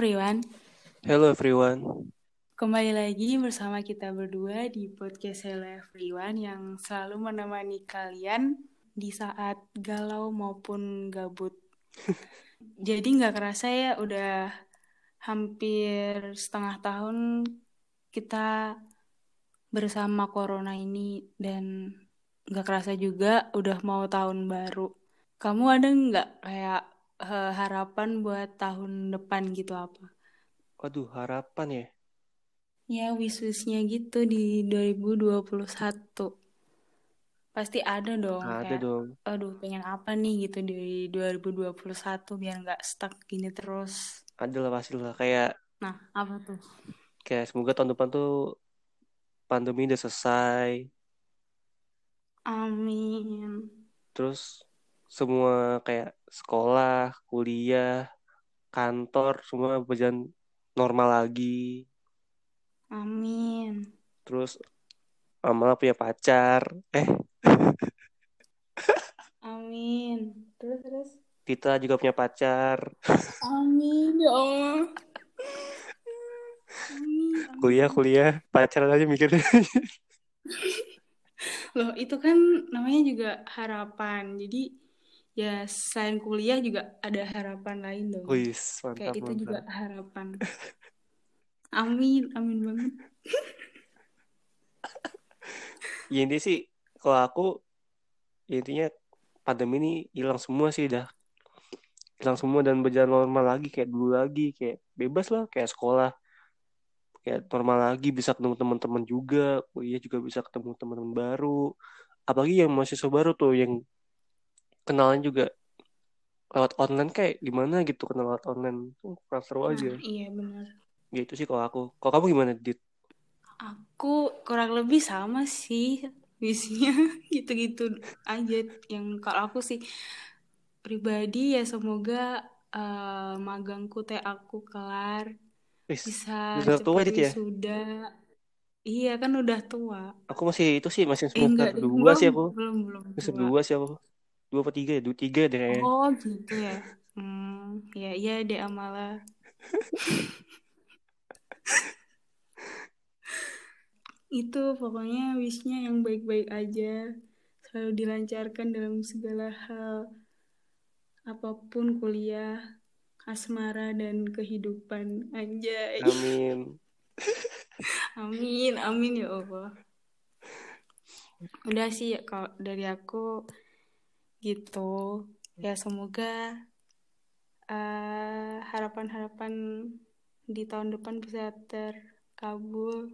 everyone, Hello everyone. kembali lagi bersama kita berdua di podcast Hello Everyone yang selalu menemani kalian di saat galau maupun gabut. Jadi nggak kerasa ya udah hampir setengah tahun kita bersama corona ini dan nggak kerasa juga udah mau tahun baru. Kamu ada nggak kayak eh, harapan buat tahun depan gitu apa? Waduh, harapan ya. Ya, wish-wishnya gitu di 2021. Pasti ada dong, Ada kayak, dong. aduh pengen apa nih gitu di 2021 biar nggak stuck gini terus. Ada lah pasti lah. Kayak Nah, apa tuh? kayak semoga tahun depan tuh pandemi udah selesai. Amin. Terus semua kayak sekolah, kuliah, kantor semua berjalan normal lagi. Amin. Terus Amala punya pacar. Eh, Amin. Terus terus. Tita juga punya pacar. Amin ya Allah. Amin. Kuliah, kuliah, pacaran aja mikirnya. Loh, itu kan namanya juga harapan. Jadi ya selain kuliah juga ada harapan lain dong. Kayak mantap, itu juga mantap. harapan. Amin, amin banget. Ya ini sih kalau aku ya intinya pandemi ini hilang semua sih dah. Hilang semua dan berjalan normal lagi kayak dulu lagi kayak bebas lah kayak sekolah kayak normal lagi bisa ketemu teman-teman juga kuliah juga bisa ketemu teman-teman baru apalagi yang mahasiswa baru tuh yang kenalan juga lewat online kayak gimana gitu kenal lewat online. Tuh kurang seru Nah, aja. iya benar. ya itu sih kalau aku. Kalau kamu gimana dit? Aku kurang lebih sama sih visinya gitu-gitu aja yang kalau aku sih pribadi ya semoga eh, magangku teh aku kelar Wis, bisa tua dit ya? wisuda. Iya kan udah tua. aku masih itu sih masih Eh enggak semester deh, dua sih belum aku. belum belum semester dua sih aku dua apa tiga ya dua tiga deh kayaknya Oh gitu ya. Hmm, ya iya deh Amala. Itu pokoknya wishnya yang baik-baik aja. Selalu dilancarkan dalam segala hal. Apa pun kuliah, asmara, dan kehidupan. Anjay. amin Amin, amin ya Allah. Udah sih ya kalau dari aku gitu. Ya semoga eh, harapan-harapan di tahun depan bisa terkabul.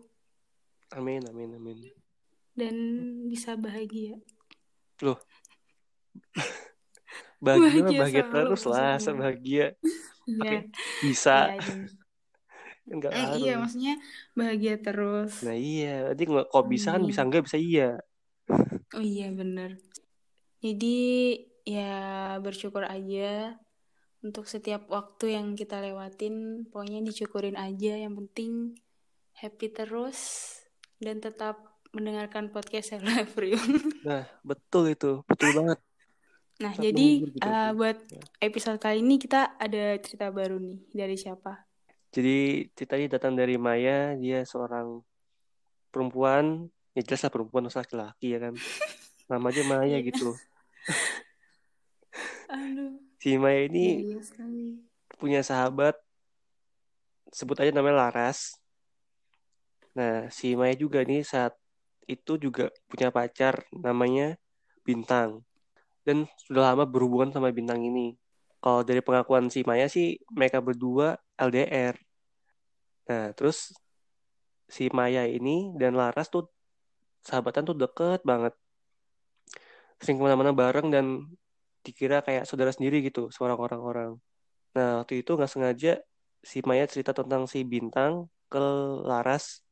Amin amin amin. Dan bisa bahagia. loh. Bahagia Bahagia bahagia terus lah maksudnya. asal bahagia. Iya, pakai bisa. Iya enggak eh, iya maksudnya bahagia terus. nah iya. Nanti nggak kok bisa kan bisa enggak bisa iya. Oh iya bener. Jadi ya bersyukur aja untuk setiap waktu yang kita lewatin. Pokoknya disyukurin aja. Yang penting happy terus dan tetap mendengarkan podcast Hello Everyone. nah betul itu betul banget Nah tetap jadi itu buat Ya. episode kali ini kita ada cerita baru nih dari siapa? jadi ceritanya datang dari Maya dia seorang perempuan ya jelas lah perempuan laki-laki ya kan nama aja Maya gitu Aduh. si Maya ini iya sekali. punya sahabat sebut aja namanya Laras. Nah si Maya juga nih saat itu juga punya pacar namanya Bintang. Dan sudah lama berhubungan sama Bintang ini. Kalau dari pengakuan si Maya sih mereka berdua LDR nah terus si Maya ini dan Laras tuh sahabatan tuh deket banget sering ke mana-mana bareng dan dikira kayak saudara sendiri gitu seorang orang-orang. Nah waktu itu nggak sengaja si Maya cerita tentang si Bintang ke Laras.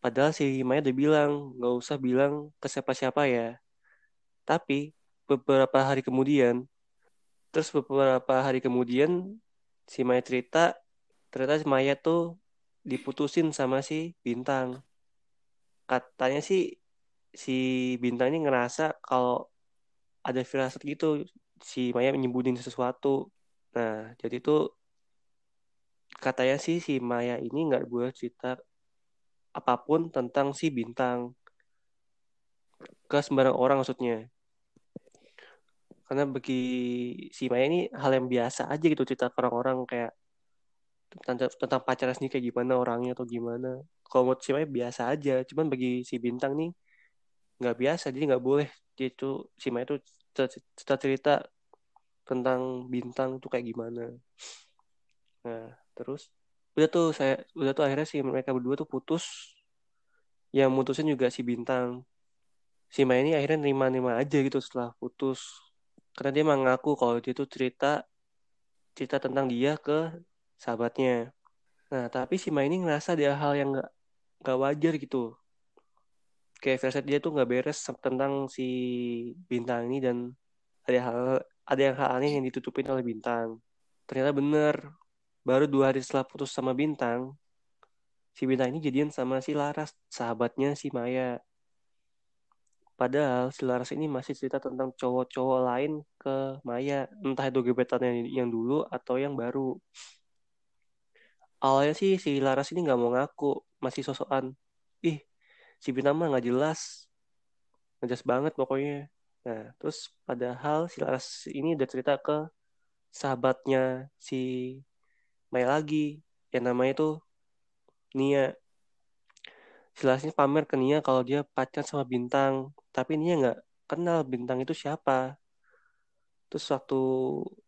Padahal si Maya udah bilang nggak usah bilang ke siapa-siapa ya. Tapi beberapa hari kemudian terus beberapa hari kemudian si Maya cerita ternyata si Maya tuh diputusin sama si Bintang. Katanya sih si Bintang ini ngerasa kalau ada firasat gitu si Maya menyembunyiin sesuatu. Nah jadi tuh katanya sih si Maya ini nggak boleh cerita apa pun tentang si bintang. Ke sembarang orang maksudnya. Karena bagi si Maya ini hal yang biasa aja gitu cerita ke orang-orang kayak tentang, tentang pacarnya sendiri kayak gimana orangnya atau gimana. Kalau menurut si Maya biasa aja cuman bagi si bintang nih nggak biasa jadi nggak boleh. Dia itu si Maya itu cerita cerita tentang bintang tuh kayak gimana. Nah terus udah tuh saya udah tuh akhirnya si mereka berdua tuh putus. Yang mutusin juga si bintang. Si Maya ini akhirnya nerima-nerima aja gitu setelah putus. Karena dia mengaku kalau dia tuh cerita cerita tentang dia ke sahabatnya. Nah tapi si Maya ini ngerasa ada hal yang nggak nggak wajar gitu kayak versi dia tuh nggak beres tentang si bintang ini dan ada hal ada yang hal aneh yang ditutupin oleh bintang ternyata bener baru dua hari setelah putus sama bintang si bintang ini jadian sama si Laras sahabatnya si Maya Padahal si Laras ini masih cerita tentang cowok-cowok lain ke Maya. Entah itu gebetannya yang dulu atau yang baru. Awalnya sih si Laras ini nggak mau ngaku. Masih sosokan. Ih, si Bintang mah nggak jelas. Nggak jelas banget pokoknya. Nah, terus padahal si Laras ini udah cerita ke sahabatnya si Maya lagi. Yang namanya tuh Nia. Si Laras ini pamer ke Nia kalau dia pacar sama Bintang tapi Nia nggak kenal bintang itu siapa terus waktu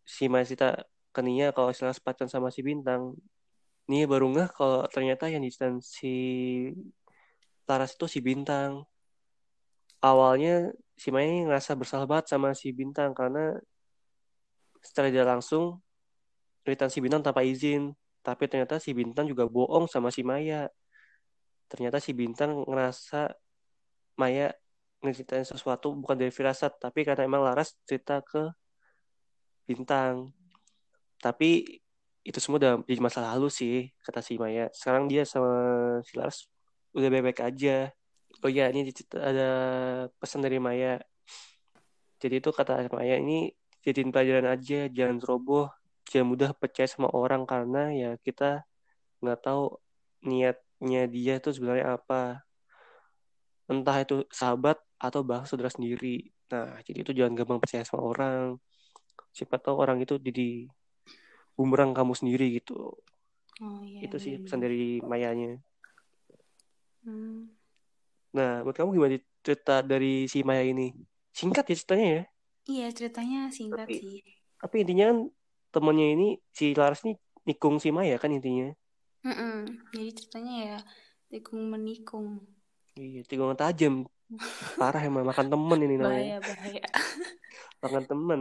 si Masita ke Nia kalau istilah pacaran sama si bintang Nia baru nggak kalau ternyata yang diceritain si Laras itu si bintang. Awalnya si Maya ngerasa bersalah banget sama si bintang karena setelah dia langsung cerita si bintang tanpa izin. Tapi ternyata si bintang juga bohong sama si Maya. Ternyata si bintang ngerasa Maya ngeceritain sesuatu bukan dari firasat tapi karena emang Laras cerita ke bintang. Tapi itu semua udah jadi masa lalu sih kata si Maya. Sekarang dia sama si Laras udah bebek aja oh iya ini ada pesan dari Maya jadi itu kata Maya ini jadiin pelajaran aja jangan ceroboh jangan mudah percaya sama orang karena ya kita nggak tahu niatnya dia tuh sebenarnya apa entah itu sahabat atau bahkan saudara sendiri. Nah, jadi itu jangan gampang percaya sama orang. Siapa tahu orang itu jadi bumerang kamu sendiri gitu. Oh, iya, itu sih iya, pesan iya. dari Mayanya. Hmm. Nah, buat kamu gimana cerita dari si Maya ini? Singkat ya ceritanya ya? Iya, ceritanya singkat Tapi- sih. Tapi intinya kan temennya ini, si Laras ini nikung si Maya kan intinya. Mm-mm. Jadi ceritanya ya tikung menikung. Iya, tikungan tajam. Parah emang, makan temen ini namanya. Bahaya, bahaya. Makan temen.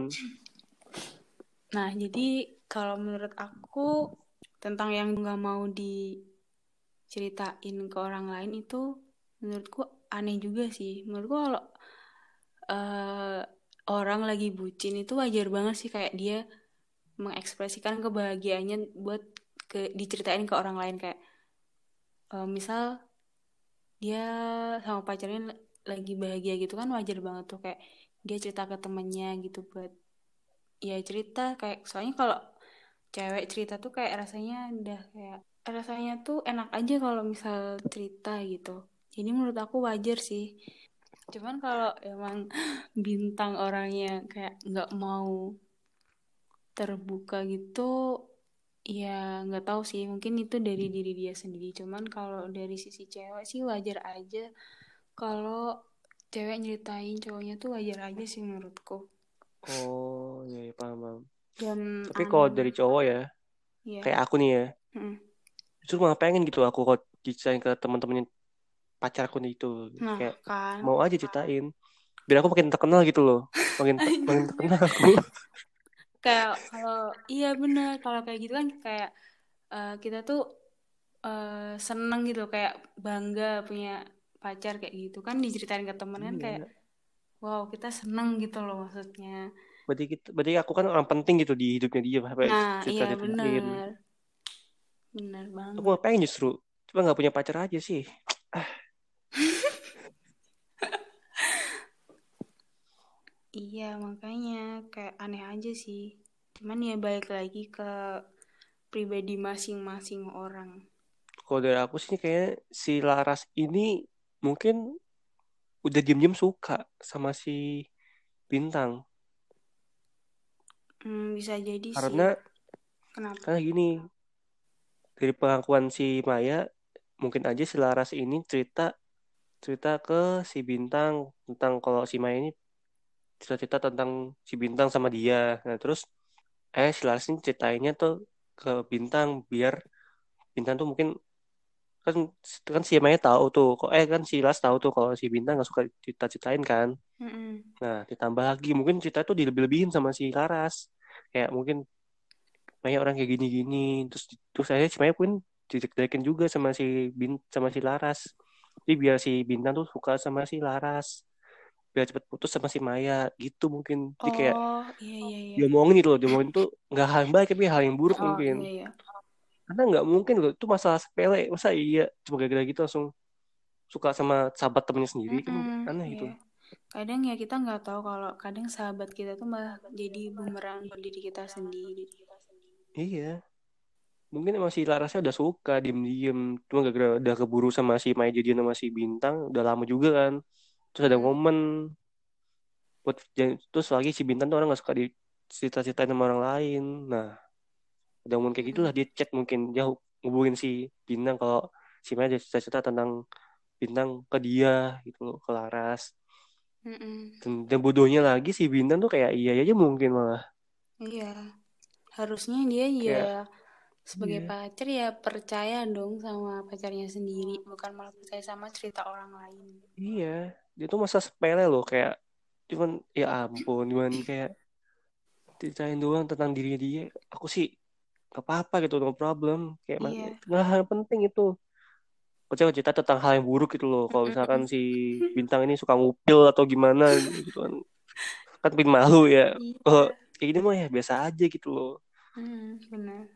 Nah, jadi kalau menurut aku tentang yang nggak mau diceritain ke orang lain itu menurutku aneh juga sih. Menurutku kalau eh, orang lagi bucin itu wajar banget sih kayak dia mengekspresikan kebahagiaannya buat ke diceritain ke orang lain kayak eh, misal dia sama pacarnya lagi bahagia gitu kan wajar banget tuh kayak dia cerita ke temennya gitu buat ya cerita kayak soalnya kalau cewek cerita tuh kayak rasanya udah kayak rasanya tuh enak aja kalau misal cerita gitu. Jadi menurut aku wajar sih. Cuman kalau emang bintang orangnya kayak nggak mau terbuka gitu ya nggak tahu sih. Mungkin itu dari diri dia sendiri. Cuman kalau dari sisi cewek sih wajar aja. Kalau cewek nyeritain cowoknya tuh wajar aja sih menurutku. Oh, iya, iya paham, paham. dan Tapi kalau dari cowok ya, ya kayak aku nih ya, Mm. Justru malah pengen gitu aku kalau diceritain ke teman-temannya pacarku nih itu. nah Kayak kan mau aja ceritain. Biar aku makin terkenal gitu loh. Makin makin terkenal aku. kayak kalau iya bener kalau kayak gitu kan kayak eh, kita tuh eh, seneng gitu kayak bangga punya pacar kayak gitu kan diceritain ke temen kan Iya. kayak wow kita seneng gitu loh maksudnya Berarti kita, berarti aku kan orang penting gitu di hidupnya dia nah iya bener bener banget Aku pengen justru. Cuma nggak punya pacar aja sih. iya makanya kayak aneh aja sih cuman ya balik lagi ke pribadi masing-masing orang. Kalau dari aku sih kayak si Laras ini mungkin udah diem-diem suka sama si Bintang. Hmm, bisa jadi Karena sih. Kenapa? karena gini dari pengakuan si Maya mungkin aja si Laras ini cerita cerita ke si Bintang tentang kalau si Maya ini cerita-cerita tentang si Bintang sama dia. Nah terus eh si Laras ini ceritainnya tuh ke Bintang biar Bintang tuh mungkin kan kan si Maya tahu tuh kok eh kan si Laras tahu tuh kalau si Bintang nggak suka cerita-ceritain kan. Mm-mm. Nah ditambah lagi mungkin cerita tuh dilebih-lebihin sama si Laras kayak mungkin Maya orang kayak gini-gini. Terus terus akhirnya si Maya pun dijelekin juga sama si Bin sama si Laras. Jadi biar si Bintang tuh suka sama si Laras. Biar cepet putus sama si Maya gitu mungkin. Jadi kayak Oh, iya iya iya. diomongin gitu loh. Diomongin tuh nggak hal yang baik tapi hal yang buruk Oh, mungkin. iya iya. karena nggak mungkin loh. Itu masalah sepele. Masa iya? Cuma gara-gara gitu langsung suka sama sahabat temennya sendiri kan Mm-mm, aneh gitu iya. Kadang ya kita nggak tahu kalau kadang sahabat kita tuh malah jadi bumerang buat diri kita sendiri. Iya. Mungkin emang si Larasnya udah suka diem-diem. Cuma gara-gara udah keburu sama si Maya jadian sama si Bintang udah lama juga kan. Terus ada Hmm. momen buat terus lagi si Bintang tuh orang nggak suka di cerita-ceritain sama orang lain. Nah udah ngomong kayak gitulah dia chat mungkin. Dia ngubungin si Bintang kalau si Maya ada cerita-cerita tentang Bintang ke dia gitu loh ke Laras. Mm-mm. dan, dan bodohnya lagi si Bintang tuh kayak iya aja mungkin malah. Iya. Harusnya dia ya Kayak- sebagai iya. pacar ya percaya dong sama pacarnya sendiri, bukan malah percaya sama cerita orang lain. Iya, dia tuh masa sepele loh kayak cuman ya ampun, cuman kayak ceritain doang tentang dirinya dia. Aku sih gak apa-apa gitu, no problem. Kayak Iya. nggak hal penting itu. Kocak cerita tentang hal yang buruk gitu loh. Kalau misalkan si bintang ini suka ngupil atau gimana gitu kan. Kan bikin malu ya. Iya. Kalau kayak gini mah ya biasa aja gitu loh. Hmm, benar.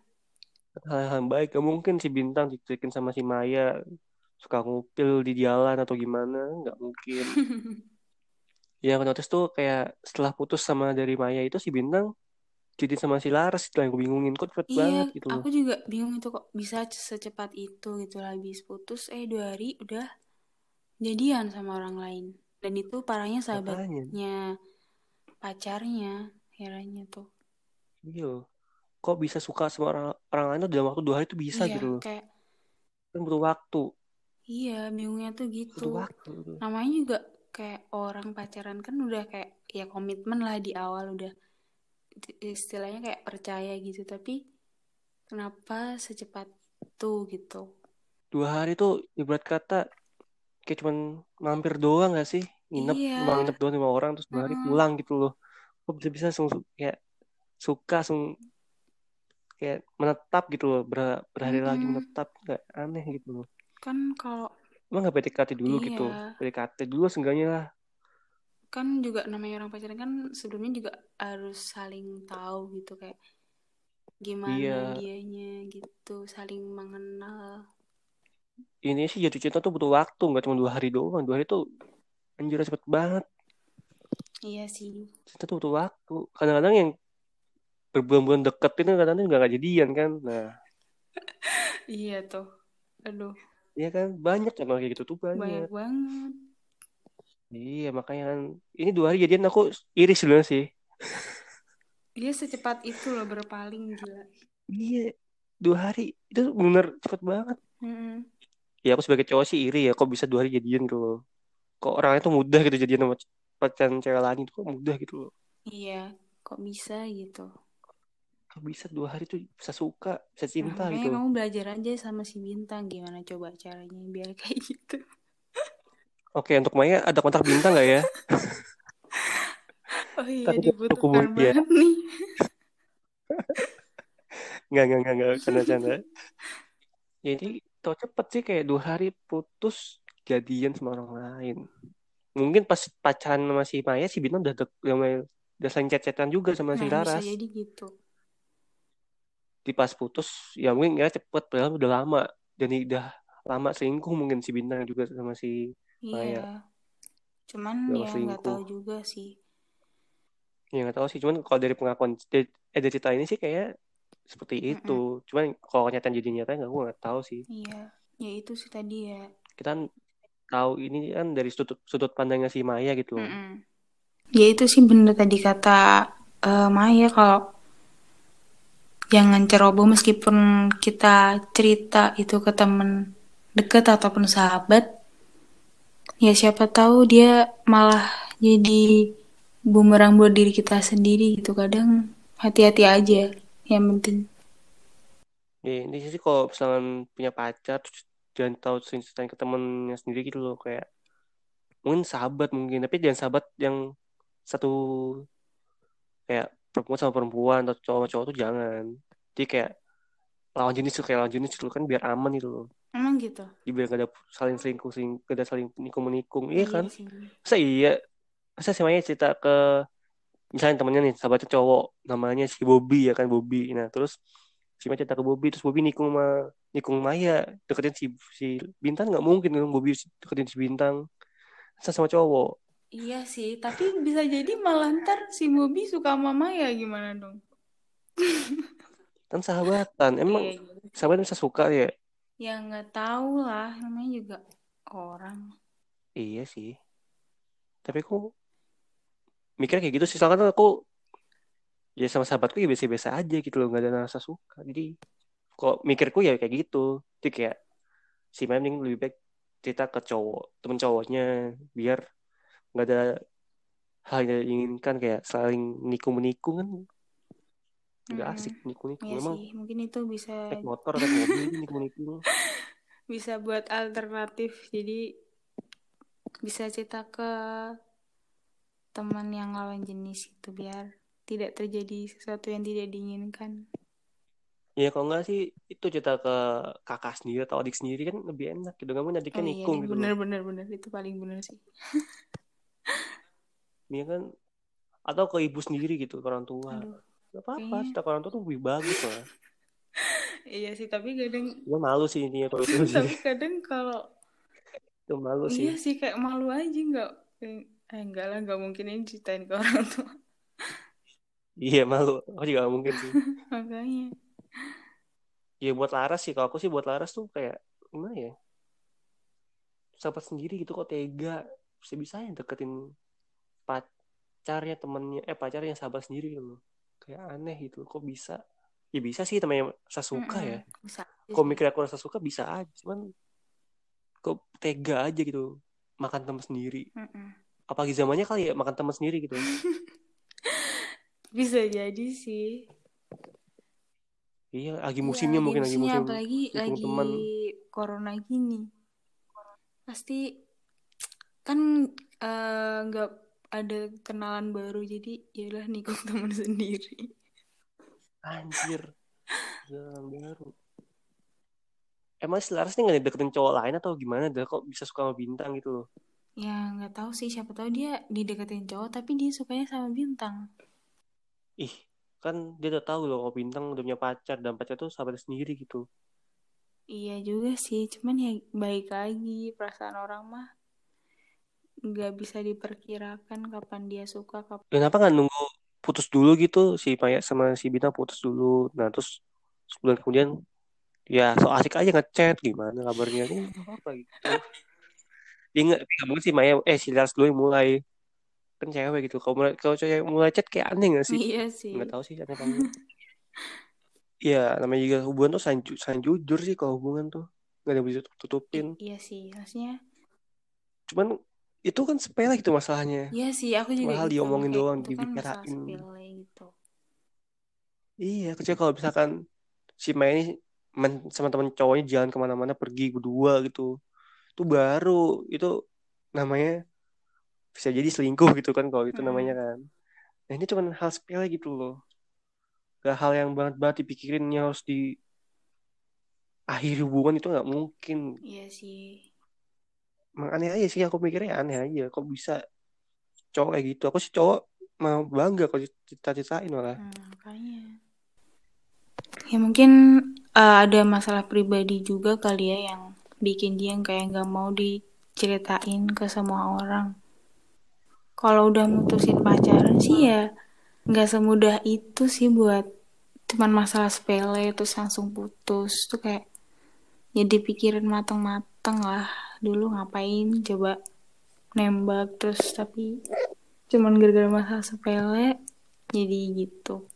Hal-hal yang baik. Gak mungkin si bintang diceritain sama si Maya suka ngupil di jalan atau gimana. Gak mungkin. yang aku notice tuh kayak setelah putus sama dari Maya itu si Bintang jadi sama si Laras itu yang gue bingungin kok cepet Iya, banget gitu loh aku juga bingung itu kok bisa secepat itu gitu lah habis putus eh dua hari udah jadian sama orang lain dan itu parahnya sahabatnya pacarnya herannya tuh iya loh. Kok bisa suka sama orang orang lain tuh dalam waktu dua hari tuh bisa iya gitu loh. kayak kan butuh waktu. Iya bingungnya tuh butuh gitu. Waktu namanya juga kayak orang pacaran kan udah kayak ya komitmen lah di awal udah istilahnya kayak percaya gitu. Tapi kenapa secepat itu gitu? Dua hari tuh ibarat kata kayak cuman mampir doang gak sih? Nginep Iya. nginep doang lima orang terus dua hari Mm-mm. pulang gitu loh. Kok bisa bisa langsung su- kayak suka langsung kayak menetap gitu loh ber- berhari lagi Mm-mm. menetap kayak aneh gitu loh kan kalau Emang gak PDKT dulu gitu? Iya. PDKT dulu seenggaknya lah. kan juga namanya orang pacaran kan sebelumnya juga harus saling tahu gitu kayak gimana Iya. dianya gitu saling mengenal Ini sih jatuh cinta tuh butuh waktu, nggak cuma dua hari doang. Dua hari tuh anjir cepet banget. iya sih Cinta tuh butuh waktu. Kadang-kadang yang berbulan-bulan deket itu kadang-kadang nggak nggak jadian kan. Nah, iya tuh aduh iya kan banyak contoh kayak gitu tuh banyak banyak. banget Iya makanya kan ini dua hari jadian aku iri sebenarnya sih. dia secepat itu loh berpaling gila Iya dua hari itu bener cepet banget. Mm-mm. Ya aku sebagai cowok sih iri ya. Kok bisa dua hari jadian gitu loh. Kok orangnya tuh mudah gitu jadian sama pacaran cewek lain itu kok mudah gitu loh. iya kok bisa gitu bisa dua hari tuh bisa suka, bisa nah, cinta makanya gitu. kamu belajar aja sama si bintang gimana coba caranya biar kayak gitu Oke, untuk Maya ada kontak bintang nggak ya? oh iya Tapi dibutuhkan banget nih Nggak, nggak, nggak, nggak, canda-canda. Jadi, tau cepet sih kayak dua hari putus jadian sama orang lain. Mungkin pas pacaran sama si Maya, si Bintang udah, dek, udah, udah saling chat-chatan juga sama si nah bisa Laras. jadi gitu Di pas putus, ya mungkin ya cepet, padahal udah lama. Dan udah lama selingkuh mungkin si Bintang juga sama si Maya. iya cuman Udah ya nggak tahu juga sih. Ya nggak tahu sih, cuman kalau dari pengakuan, eh dari cerita ini sih kayak seperti itu. Cuman kalau kenyataan jadi nyata nggak gue nggak tahu sih. Iya, ya itu sih tadi ya. kita tahu ini kan dari sudut sudut pandangnya si Maya gitu loh. Mm-mm. Ya itu sih bener tadi kata eh, Maya kalau jangan ceroboh meskipun kita cerita itu ke temen deket ataupun sahabat. Ya siapa tahu dia malah jadi bumerang buat diri kita sendiri gitu. Kadang hati-hati aja yang penting. ya ini sih kalau misalnya punya pacar jangan tahu ceritain ke temennya sendiri gitu loh kayak mungkin sahabat mungkin tapi jangan sahabat yang satu kayak perempuan sama perempuan atau cowok sama cowok tuh jangan. Jadi kayak lawan jenis tuh kayak lawan jenis dulu kan biar aman gitu loh. Emang gitu? Jadi biar gak ada saling selingkuh selingkuh gak ada saling nikung menikung iya kan? sih. masa iya? Masa si Maya cerita ke misalnya temennya nih sahabatnya cowok namanya si Bobby ya kan Bobby. Nah terus si Maya cerita ke Bobby terus Bobby nikung sama nikung Maya. Deketin si si Bintang nggak mungkin kan Bobby deketin si Bintang. Sama cowok Iya sih, tapi bisa jadi malah ntar si Bobby suka sama Maya gimana dong? kan sahabatan emang Iya, gitu. sahabat bisa suka ya Ya nggak tahu lah, namanya juga orang. iya sih tapi aku mikirnya kayak gitu sih soalnya kan aku ya sama sahabatku ya biasa-biasa aja gitu loh nggak ada rasa suka jadi kok mikirku ya kayak gitu jadi kayak si Maya mending lebih baik cerita ke cowok temen cowoknya biar nggak ada hal yang diinginkan kayak saling nikung menikung kan nggak Mm-mm. asik nikung nikung Iya memang sih, mungkin itu bisa naik motor naik mobil nikung nikung bisa buat alternatif. Jadi bisa cerita ke teman yang lawan jenis itu biar tidak terjadi sesuatu yang tidak diinginkan. ya kalau nggak sih itu cerita ke kakak sendiri atau adik sendiri kan lebih enak gitu mau adiknya Oh iya nikung nih, gitu bener bener bener itu paling bener sih. Iya kan? Atau ke ibu sendiri gitu ke orang tua. Aduh, Gak apa-apa kayaknya- cerita ke orang tua tuh lebih bagus lah. Iya sih tapi kadang gue malu sih intinya kalau itu sih. tapi kadang kalau itu malu sih. Iya sih kayak malu aja nggak eh eh, enggak lah nggak mungkin ini ceritain ke orang tua. Iya malu. Aku juga gak mungkin sih. Makanya. Ya buat Laras sih kalau aku sih buat Laras tuh kayak gimana ya? Sahabat sendiri gitu kok tega. Bisa bisanya deketin pacarnya temennya eh pacarnya sahabat sendiri gitu loh. Kayak aneh gitu kok bisa? Ya bisa sih temennya rasa suka ya. Mm-mm, bisa kok mikir aku rasa suka bisa aja. Cuman kok tega aja gitu makan temen sendiri. Mm-mm. apalagi zamannya kali ya makan temen sendiri gitu. Bisa jadi sih. Iya lagi Iya, musimnya mungkin lagi musimnya, musim apalagi lagi teman. corona gini. Pasti kan nggak ada kenalan baru jadi yalah nikung teman sendiri. Anjir. Jalan baru. Emang si Laras nih gak deketin cowok lain atau gimana? Dah kok bisa suka sama bintang gitu loh. Ya nggak tahu sih siapa tahu dia dideketin cowok tapi dia sukanya sama bintang. Ih kan dia udah tahu loh kalau bintang udah punya pacar dan pacar tuh sahabatnya sendiri gitu. Iya juga sih cuman ya baik lagi perasaan orang mah nggak bisa diperkirakan kapan dia suka kapan kenapa nggak nunggu putus dulu gitu? Si Maya sama si bintang putus dulu. Nah terus sebulan kemudian ya so asik aja ngechat. Gimana kabarnya? Ini apa gitu. Dia nggak mungkin si Maya eh si Laras dulu yang mulai. Kan cewek gitu. Kalau mulai kalau cewek mulai chat kayak aneh gak sih? Iya sih. Nggak tahu sih aneh apa enggak. Iya, namanya juga hubungan tuh saling, ju- saling jujur sih kalau hubungan tuh. Nggak ada yang bisa tutupin. I- iya sih maksudnya Cuman itu kan sepele gitu masalahnya. Iya sih, aku juga Mahal gitu. diomongin doang, itu kan dibicarain. sepele gitu. Iya, kecuali kalau misalkan si Maya ini men- sama temen cowoknya jalan ke mana-mana pergi berdua gitu, itu baru itu namanya bisa jadi selingkuh gitu kan kalau itu namanya Mm-mm. kan. Nah ini cuman hal sepele gitu loh. Gak hal yang banget banget dipikirinnya harus di akhir hubungan itu nggak mungkin. Iya sih. Emang aneh aja sih aku mikirnya aneh aja. Kok bisa cowok kayak gitu? Aku sih cowok mau bangga kalau cita-citain malah. Hmm, makanya. Ya mungkin eh, ada masalah pribadi juga kali ya yang bikin dia kayak nggak mau diceritain ke semua orang. Kalau udah mutusin pacaran sih ya nggak semudah itu sih buat cuman masalah sepele terus langsung putus. Tuh kayak jadi pikirin mateng-mateng lah dulu ngapain coba nembak terus tapi cuman gara-gara masalah sepele jadi gitu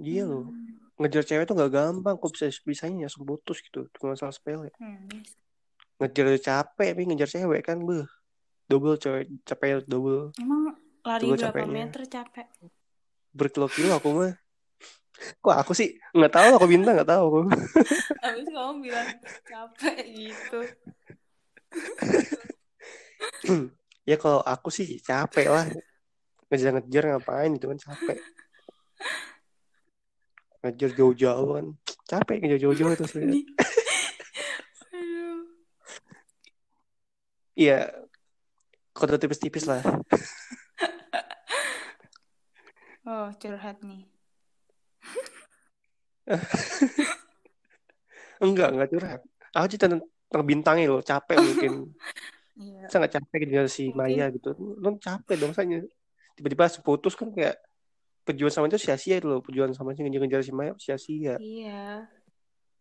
Iya loh. Ngejar cewek tuh gak gampang. Kok bisa bisanya langsung putus gitu. Cuma masalah sepele. hmm. Ngejar capek, tapi ngejar cewek kan. Beuh. Double cewek. Capek double. emang lari Coba berapa capeknya. meter capek Berkilo-kilo aku mah. Kok aku sih nggak tahu aku bintang nggak tahu aku. habis kamu bilang capek gitu ya kalau aku sih capek lah. Ngejar-ngejar ngapain itu kan capek. Ngejar jauh-jauh kan. Capek ngejar jauh-jauh itu Aduh. Iya. Kode tipis-tipis lah. oh curhat nih Enggak, enggak curhat. Aku cerita tentang bintangnya loh. Capek mungkin. iya Saya nggak capek kejar si. Maya gitu. Lo capek dong saya. Tiba-tiba seputus kan kayak perjuangan sama itu sia-sia itu loh. Perjuangan sama si ngejar-ngejar si Maya sia-sia. iya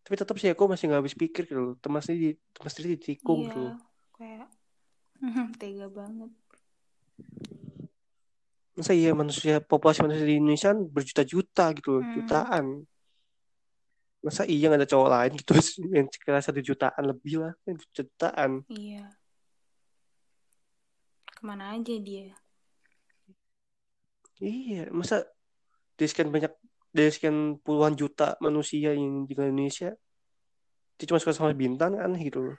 Tapi tetap sih aku masih nggak habis pikir gitu loh. Teman sendiri, teman sendiri ditikung iya gitu loh. kayak tega banget Masa iya manusia, populasi manusia di Indonesia kan berjuta-juta gitu loh. Hmm. Jutaan. Masa iya nggak ada cowok lain gitu yang sekitar satu jutaan lebih lah. Kan Jutaan. iya ke mana aja dia Iya, masa dari sekian banyak dari sekian puluhan juta manusia yang di Indonesia dia cuma suka sama bintang aneh gitu loh.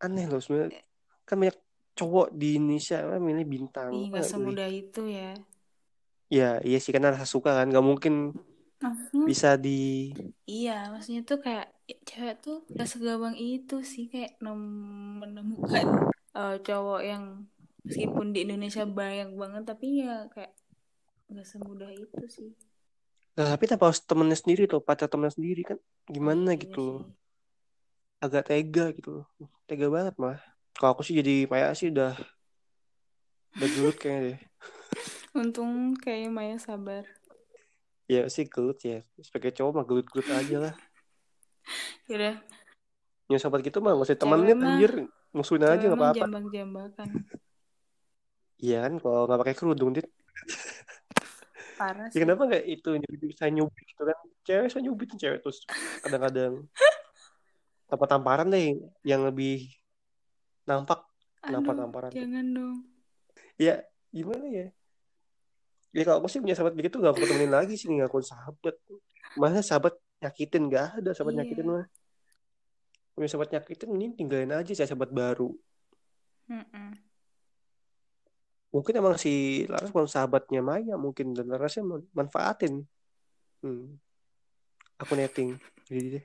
Aneh loh sebenarnya. Kan banyak cowok di Indonesia kan milih bintang. Gak milih? semudah itu ya Ya, iya sih karena rasa suka kan. Gak mungkin maksudnya bisa di iya maksudnya tuh kayak ya, cewek tuh gak segampang itu sih kayak nem- menemukan eh, cowok yang meskipun di Indonesia banyak banget tapi ya kayak gak semudah itu sih Nah, tapi tanpa harus temennya sendiri tuh, pacar temennya sendiri kan gimana Iya gitu loh. sih. Agak tega gitu loh. Tega banget mah. Kalau aku sih jadi kayak sih udah udah gelut kayaknya deh. untung kayak Maya sabar Ya sih gelut ya. Sebagai cowok mah gelut-gelut aja lah. Yaudah, Yang sobat gitu mah gak usah temenin mah- anjir. Musuhin aja cewek gak mah apa-apa. jambak-jambakan Iya kan kalau gak pakai kerudung dit. parah Ya sih kenapa gak itu bisa nyubit gitu kan. Cewek bisa nyubit cewek terus kadang-kadang. Tanpa tamparan deh yang lebih nampak. Aduh tamparan? jangan dong Ya gimana ya? Ya kalau aku sih punya sahabat begitu gak aku temenin lagi sih gak aku sahabat. Masa sahabat nyakitin gak ada sahabat Iya. nyakitin mah. Punya sahabat nyakitin ini tinggalin aja saya sahabat baru. Mm-mm. Mungkin emang si Laras bukan sahabatnya Maya mungkin dan Larasnya man- manfaatin. Hmm. Aku netting. Jadi deh.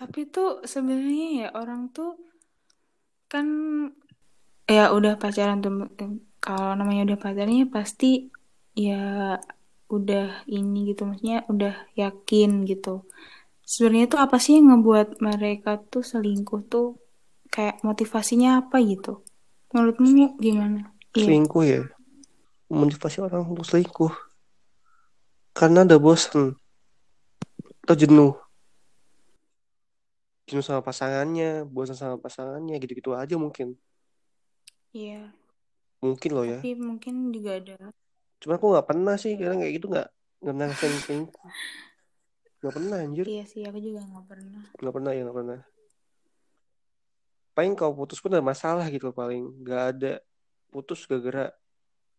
Tapi tuh sebenarnya ya orang tuh kan ya udah pacaran tuh kalau namanya udah pacarnya pasti ya udah ini gitu maksudnya udah yakin gitu. Sebenarnya tuh apa sih yang ngebuat mereka tuh selingkuh tuh kayak motivasinya apa gitu? Menurutmu gimana? Iya. Selingkuh ya. Motivasi orang untuk selingkuh. Karena udah bosan. Atau jenuh. Jenuh sama pasangannya. Bosan sama pasangannya. Gitu-gitu aja mungkin. Iya. Mungkin loh ya. Tapi mungkin juga ada Cuman aku gak pernah sih. Kadang kayak gitu gak. Gak pernah ngerasain selingkuh. Gak pernah anjir. Iya sih aku juga nggak pernah. Gak pernah ya gak pernah. Paling kalau putus pun ada masalah gitu paling. Gak ada putus gara-gara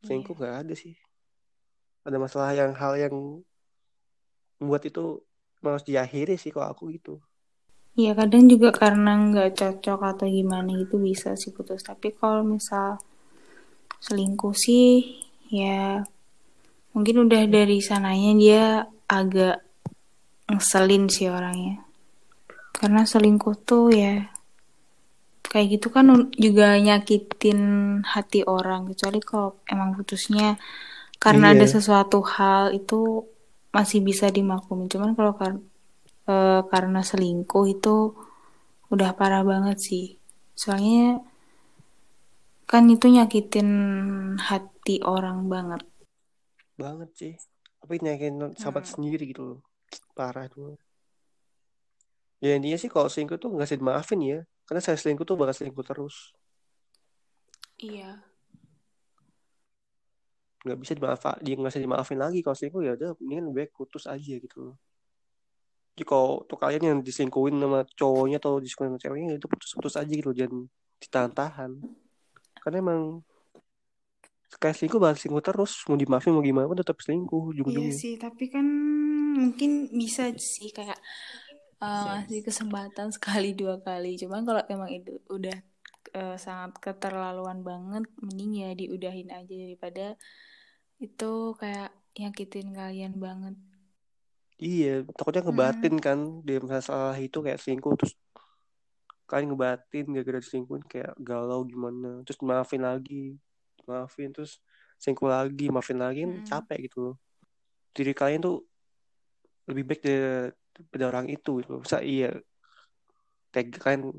selingkuh Iya. gak ada sih. Ada masalah yang hal yang membuat itu harus diakhiri sih kalau aku gitu. Iya kadang juga karena nggak cocok atau gimana gitu bisa sih putus. Tapi kalau misal selingkuh sih ya mungkin udah dari sananya dia agak ngeselin sih orangnya. Karena selingkuh tuh ya kayak gitu kan juga nyakitin hati orang kecuali kalau emang putusnya karena Iya. ada sesuatu hal itu masih bisa dimaklumi. Cuman kalau kar- eh, karena selingkuh itu udah parah banget sih. Soalnya kan itu nyakitin hati orang banget. Banget sih. tapi nyakitin sahabat Hmm. sendiri gitu loh parah tuh ya intinya sih kalau selingkuh tuh nggak bisa dimaafin ya karena saya selingkuh tuh bakal selingkuh terus Iya. nggak bisa dimaafin dia nggak bisa dimaafin lagi kalau selingkuh ya udah mendingan baik putus aja gitu loh jadi kalau tuh kalian yang diselingkuhin sama cowoknya atau diselingkuhin sama ceweknya ya itu putus-putus aja gitu jangan ditahan-tahan karena emang kayak selingkuh bakal selingkuh terus mau dimaafin mau gimana pun tetap selingkuh Iya ujung-ujungnya sih, tapi kan mungkin bisa sih kayak eh, ngasih kesempatan sekali dua kali. Cuman kalau emang itu udah eh, sangat keterlaluan banget, mending ya diudahin aja daripada itu kayak nyakitin kalian banget. iya takutnya Hmm. ngebatin kan dia masalah itu kayak selingkuh terus kalian ngebatin gara-gara diselingkuhin kayak galau gimana terus maafin lagi maafin terus selingkuh lagi maafin lagi kan Mm-mm. capek gitu loh diri kalian tuh lebih baik dari- daripada orang itu gitu. Masa iya tega kalian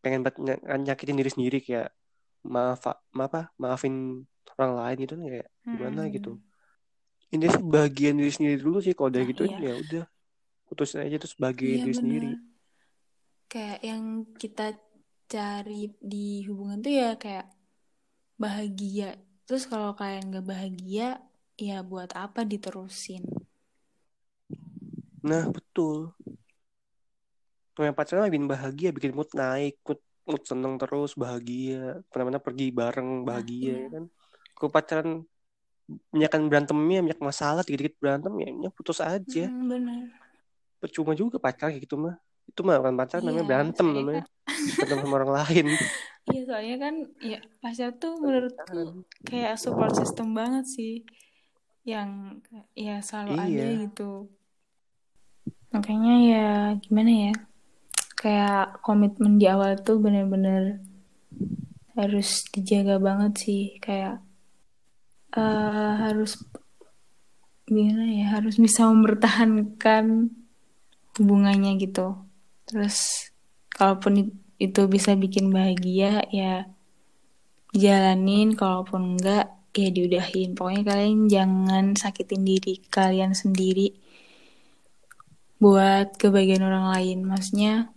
pengen banget ny- nyakitin diri sendiri kayak maaf maaf apa maafin orang lain gitu kan kayak gimana Mm-mm. gitu ini sih bagian diri sendiri dulu sih kalau udah Nah, gitu iya. ya udah putusin aja terus bagian Iya diri sendiri benar. Kayak yang kita cari di hubungan tuh ya kayak bahagia. Terus kalau kalian gak bahagia, ya buat apa diterusin? nah betul yang pacaran bikin bahagia bikin mood naik mood, mood seneng terus bahagia ke mana-mana pergi bareng Nah, bahagia iya. ya kan kalau pacaran banyakan berantemnya banyak masalah dikit-dikit berantem ya, putus aja Mm, benar. percuma juga pacaran kayak gitu mah itu mah bukan pacaran namanya Iya, berantem soalnya namanya. Kan, berantem sama orang lain. Iya soalnya kan, ya pacar tuh menurutku kayak support system banget sih, yang ya selalu ada iya gitu. Makanya ya gimana ya, kayak komitmen di awal tuh bener-bener harus dijaga banget sih, kayak eh, harus gimana ya, harus bisa mempertahankan hubungannya gitu. Terus kalaupun itu bisa bikin bahagia ya jalanin, kalaupun enggak ya diudahin. Pokoknya kalian jangan sakitin diri kalian sendiri buat kebahagiaan orang lain. Maksudnya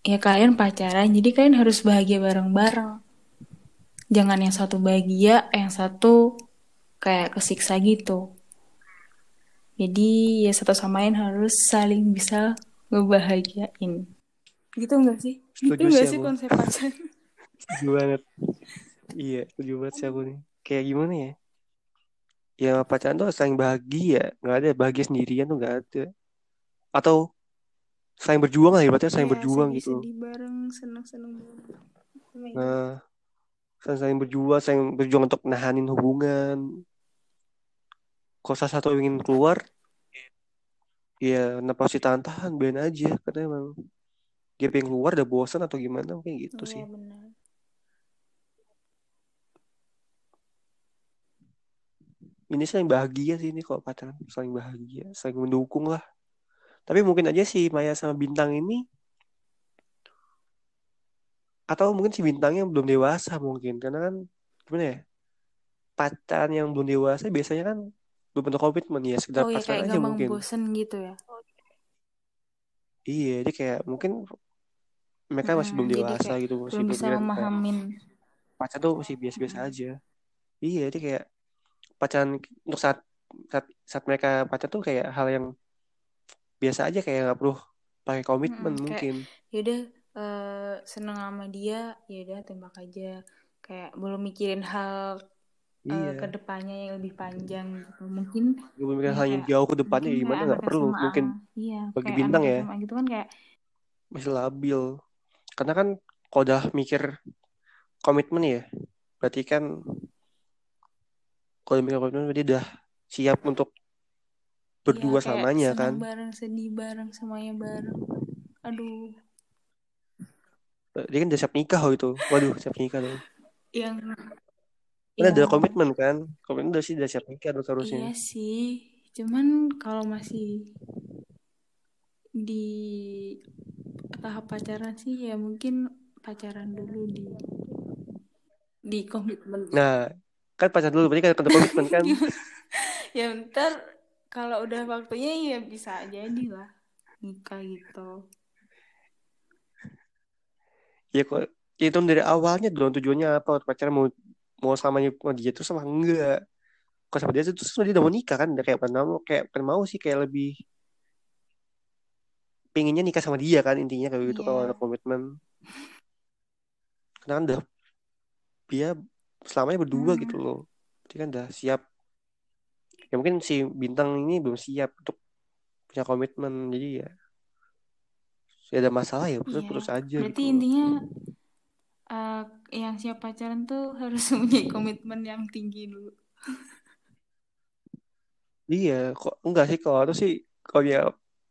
ya kalian pacaran, jadi kalian harus bahagia bareng-bareng. Jangan yang satu bahagia, yang satu kayak kesiksa gitu. Jadi ya satu sama lain harus saling bisa ngebahagiain. Gitu enggak sih? Gitu setuju enggak sih konsep pacaran? setuju banget iya setuju banget sih aku nih kayak gimana ya ya pacaran tuh saling bahagia nggak ada bahagia sendirian tuh nggak ada atau saling berjuang lah ibaratnya saling Iya, berjuang gitu sedih-sedih bareng, seneng-seneng bareng. Sama itu. nah saling, saling berjuang saling berjuang untuk nahanin hubungan kalau salah satu ingin keluar ya kenapa harus ditahan-tahan? Biarin aja karena emang dia pengen keluar udah bosan atau gimana? Mungkin gitu sih. Iya benar. ini saling bahagia sih ini kalau pacaran saling bahagia saling mendukung lah. Tapi mungkin aja si Maya sama Bintang ini atau mungkin si Bintangnya belum dewasa mungkin. Karena kan gimana ya pacaran yang belum dewasa biasanya kan belum bentuk komitmen ya sekedar Oh ya pacaran aja mungkin bosen gitu ya. iya jadi kayak mungkin mereka masih belum jadi dewasa gitu masih belum bisa memahamin. pacaran tuh masih biasa-biasa aja iya jadi kayak pacaran untuk saat saat, saat mereka pacaran tuh kayak hal yang biasa aja kayak nggak perlu pakai komitmen kayak mungkin yaudah eh, seneng sama dia, yaudah tembak aja. Kayak belum mikirin hal eh, iya ke depannya yang lebih panjang gitu. Mungkin ya hal yang jauh ke depannya mungkin ya gimana nggak perlu SMA, mungkin iya bagi bintang ya. SMA gitu kan kayak masih labil. Karena kan kalau udah mikir komitmen ya berarti kan kalau udah mikir komitmen berarti udah siap untuk berdua kayak samanya kan? bareng, sedih bareng, semuanya bareng. Aduh, dia kan udah siap nikah oh itu. Waduh siap nikah dong. Yang kan ada yang komitmen kan? Komitmen udah sih udah siap nikah dong iya seharusnya sih. Cuman kalau masih di tahap pacaran sih ya mungkin pacaran dulu di di komitmen. nah kan pacaran dulu berarti kan ada komitmen kan? Ya ntar kalau udah waktunya ya bisa jadi lah nikah gitu. Ya kok ya itu dari awalnya dong tujuannya apa pacaran mau mau sama sama dia tuh sama enggak kok sama dia tuh terus dia udah mau nikah kan udah kayak pernah mau kayak pernah mau sih kayak lebih pinginnya nikah sama dia kan intinya kayak gitu Iya. kalau ada komitmen karena kan udah dia selamanya berdua Hmm. gitu loh dia kan udah siap ya mungkin si bintang ini belum siap untuk punya komitmen jadi ya ya ada masalah ya Iya. putus aja berarti gitu intinya eh, yang siap pacaran tuh harus mempunyai komitmen yang tinggi dulu. Iya kok enggak sih kalau itu sih kalau dia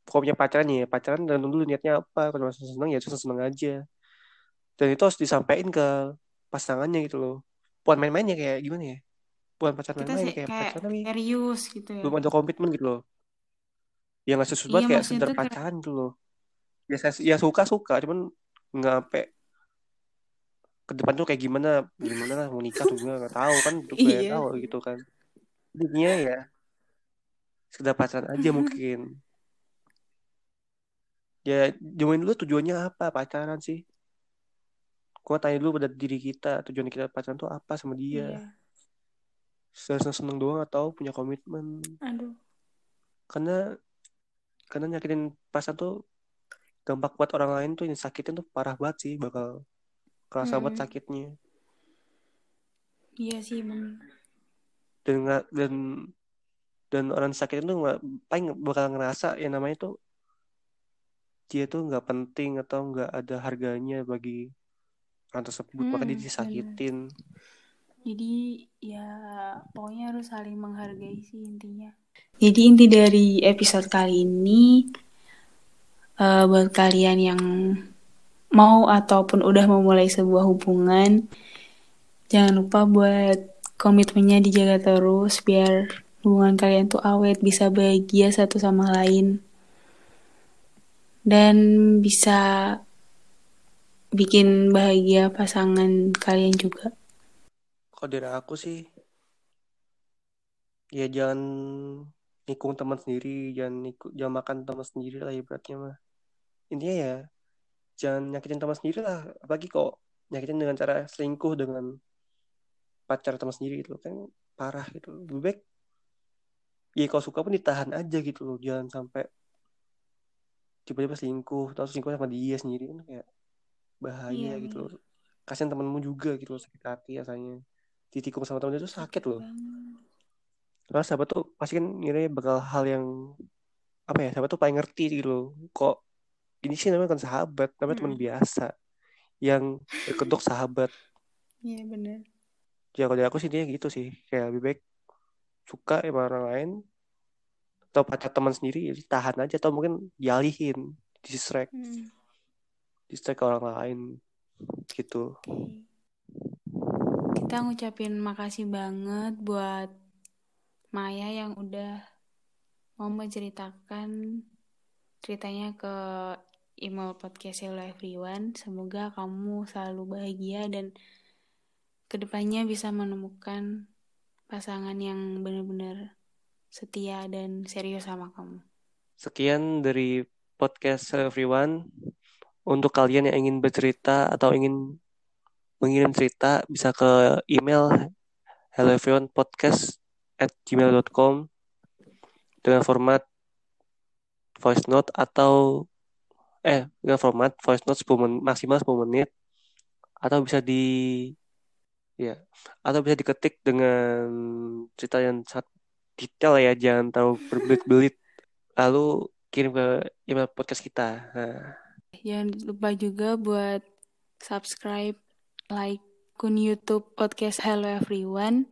kalau punya pacaran ya pacaran tergantung dulu niatnya apa kalau masih seneng ya seneng seneng aja. Dan itu harus disampaikan ke pasangannya gitu loh. Bukan main-mainnya kayak gimana ya? Bukan pacaran main-main kayak kayak pacaran serius gitu ya. Belum ada komitmen gitu loh. Yang nggak sesuai iya kayak sekedar kayak pacaran gitu loh. Ya saya ya suka suka cuman nggak sampai ke depan tuh kayak gimana? Gimana lah mau nikah tuh gue nggak tahu kan tuh gue iya. tahu gitu kan. Jadinya ya sekedar pacaran aja mungkin. Ya jauhin dulu tujuannya apa? Pacaran sih. Gua tanya dulu pada diri kita tujuan kita pacaran tuh apa sama dia? Iya. Seneng seneng doang atau punya komitmen? Aduh. Karena karena nyakitin pasangan tuh dampak buat orang lain tuh yang sakitin tuh parah banget sih bakal kerasa Mm-mm. banget sakitnya. Iya sih bener. Dan nggak dan dan orang sakit itu nggak paling bakal ngerasa yang namanya tuh dia tuh nggak penting atau nggak ada harganya bagi orang tersebut. Maka dia Mm, disakitin. Jadi ya pokoknya harus saling menghargai sih intinya. Jadi inti dari episode kali ini eh, buat kalian yang mau ataupun udah memulai sebuah hubungan, jangan lupa buat komitmennya dijaga terus biar hubungan kalian tuh awet, bisa bahagia satu sama lain. Dan bisa bikin bahagia pasangan kalian juga. kalau dari aku sih ya jangan nikung teman sendiri jangan nikung jangan makan teman sendiri lah ibaratnya mah intinya ya jangan nyakitin teman sendiri lah. Apalagi kok nyakitin dengan cara selingkuh dengan pacar teman sendiri gitu kan parah gitu. Lebih baik ya kalau suka pun ditahan aja gitu loh. Jangan sampai tiba-tiba selingkuh atau selingkuh sama dia sendiri kan kayak bahaya Iya, gitu bener. loh. Kasihan temenmu juga gitu loh sakit hati rasanya. Ditikung sama temen itu sakit loh. Karena sahabat tuh pasti kan ngira bakal hal yang apa ya sahabat tuh paling ngerti gitu loh. Kok ini sih namanya kan sahabat namanya teman Mm-mm. biasa yang berkedok sahabat Iya bener. ya kalau dari aku sih dia gitu sih kayak lebih baik suka sama orang lain atau pacar teman sendiri ya tahan aja atau mungkin dialihin distract Mm. distract ke orang lain gitu Oke. Kita ngucapin makasih banget buat Maya yang udah mau menceritakan ceritanya ke email podcast Hello Everyone. Semoga kamu selalu bahagia dan ke depannya bisa menemukan pasangan yang benar-benar setia dan serius sama kamu. sekian dari podcast everyone untuk kalian yang ingin bercerita atau ingin mengirim cerita bisa ke email hello everyone podcast at dengan format voice note atau eh dengan format voice note 10 men- maksimal 10 menit. Atau bisa di ya atau bisa diketik dengan cerita yang sangat detail ya jangan terlalu berbelit-belit. Lalu kirim ke email podcast kita. Nah, Jangan lupa juga buat subscribe, like akun YouTube podcast Hello Everyone.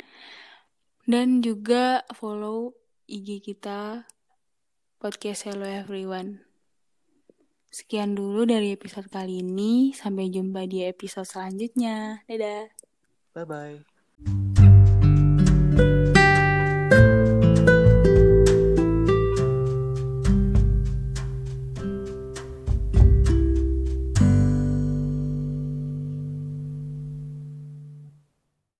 Dan juga follow IG kita podcast Hello Everyone. Sekian dulu dari episode kali ini. Sampai jumpa di episode selanjutnya. Dadah. bye bye